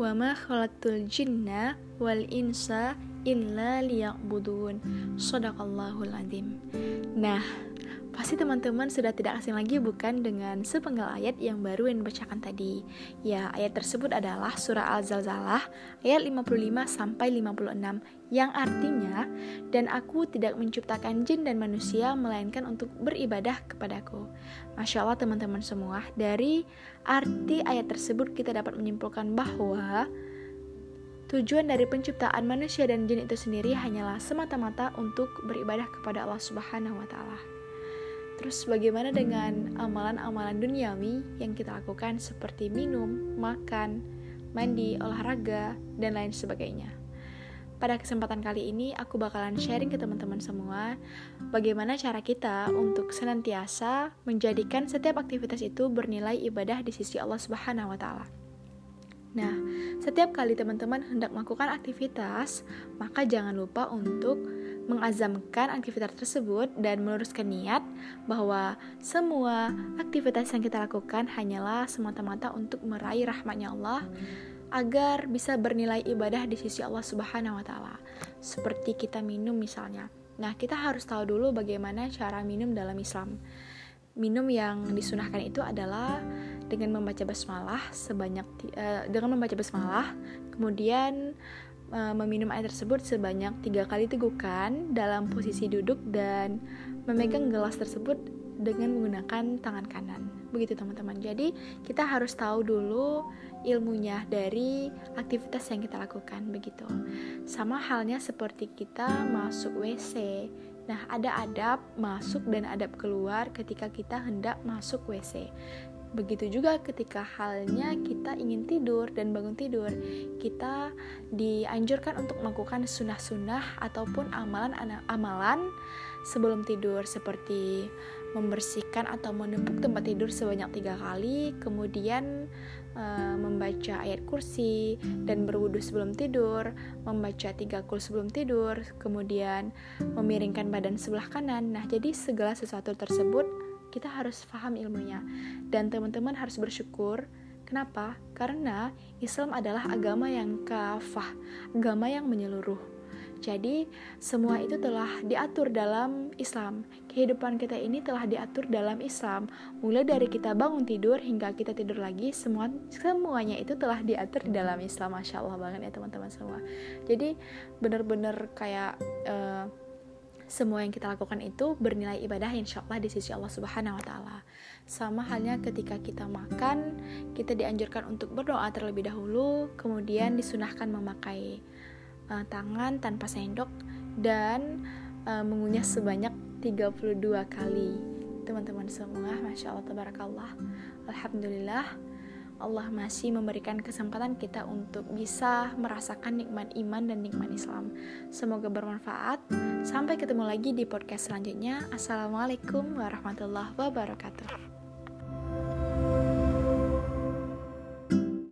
wa ma khalaqtul jinna wal insa illa liya'budun. Shadaqallahul azim. Nah, Pasti teman-teman sudah tidak asing lagi bukan dengan sepenggal ayat yang baru yang dibacakan tadi. Ya, ayat tersebut adalah surah Al-Zalzalah ayat 55 sampai 56 yang artinya dan aku tidak menciptakan jin dan manusia melainkan untuk beribadah kepadaku. Masya Allah teman-teman semua, dari arti ayat tersebut kita dapat menyimpulkan bahwa Tujuan dari penciptaan manusia dan jin itu sendiri hanyalah semata-mata untuk beribadah kepada Allah Subhanahu wa taala. Terus bagaimana dengan amalan-amalan duniawi yang kita lakukan seperti minum, makan, mandi, olahraga, dan lain sebagainya. Pada kesempatan kali ini aku bakalan sharing ke teman-teman semua bagaimana cara kita untuk senantiasa menjadikan setiap aktivitas itu bernilai ibadah di sisi Allah Subhanahu wa taala. Nah, setiap kali teman-teman hendak melakukan aktivitas, maka jangan lupa untuk mengazamkan aktivitas tersebut dan meluruskan niat bahwa semua aktivitas yang kita lakukan hanyalah semata-mata untuk meraih rahmatnya Allah agar bisa bernilai ibadah di sisi Allah Subhanahu wa taala. Seperti kita minum misalnya. Nah, kita harus tahu dulu bagaimana cara minum dalam Islam. Minum yang disunahkan itu adalah dengan membaca basmalah sebanyak uh, dengan membaca basmalah, kemudian uh, meminum air tersebut sebanyak tiga kali tegukan dalam posisi duduk dan memegang gelas tersebut dengan menggunakan tangan kanan. Begitu teman-teman. Jadi kita harus tahu dulu ilmunya dari aktivitas yang kita lakukan begitu. Sama halnya seperti kita masuk WC. Nah, ada adab masuk dan adab keluar ketika kita hendak masuk WC. Begitu juga ketika halnya kita ingin tidur dan bangun tidur, kita dianjurkan untuk melakukan sunnah-sunnah ataupun amalan-amalan sebelum tidur seperti membersihkan atau menempuk tempat tidur sebanyak tiga kali, kemudian e, membaca ayat kursi dan berwudu sebelum tidur, membaca tiga kul sebelum tidur, kemudian memiringkan badan sebelah kanan. Nah, jadi segala sesuatu tersebut kita harus paham ilmunya dan teman-teman harus bersyukur kenapa karena Islam adalah agama yang kafah agama yang menyeluruh jadi semua itu telah diatur dalam Islam. Kehidupan kita ini telah diatur dalam Islam. Mulai dari kita bangun tidur hingga kita tidur lagi, semua semuanya itu telah diatur di dalam Islam. Masya Allah banget ya teman-teman semua. Jadi benar-benar kayak uh, semua yang kita lakukan itu bernilai ibadah insya Allah di sisi Allah Subhanahu wa Ta'ala. Sama halnya ketika kita makan, kita dianjurkan untuk berdoa terlebih dahulu, kemudian disunahkan memakai uh, tangan tanpa sendok dan uh, mengunyah sebanyak 32 kali. Teman-teman semua, masya Allah, tabarakallah, alhamdulillah. Allah masih memberikan kesempatan kita untuk bisa merasakan nikmat iman dan nikmat Islam. Semoga bermanfaat. Sampai ketemu lagi di podcast selanjutnya. Assalamualaikum warahmatullahi wabarakatuh.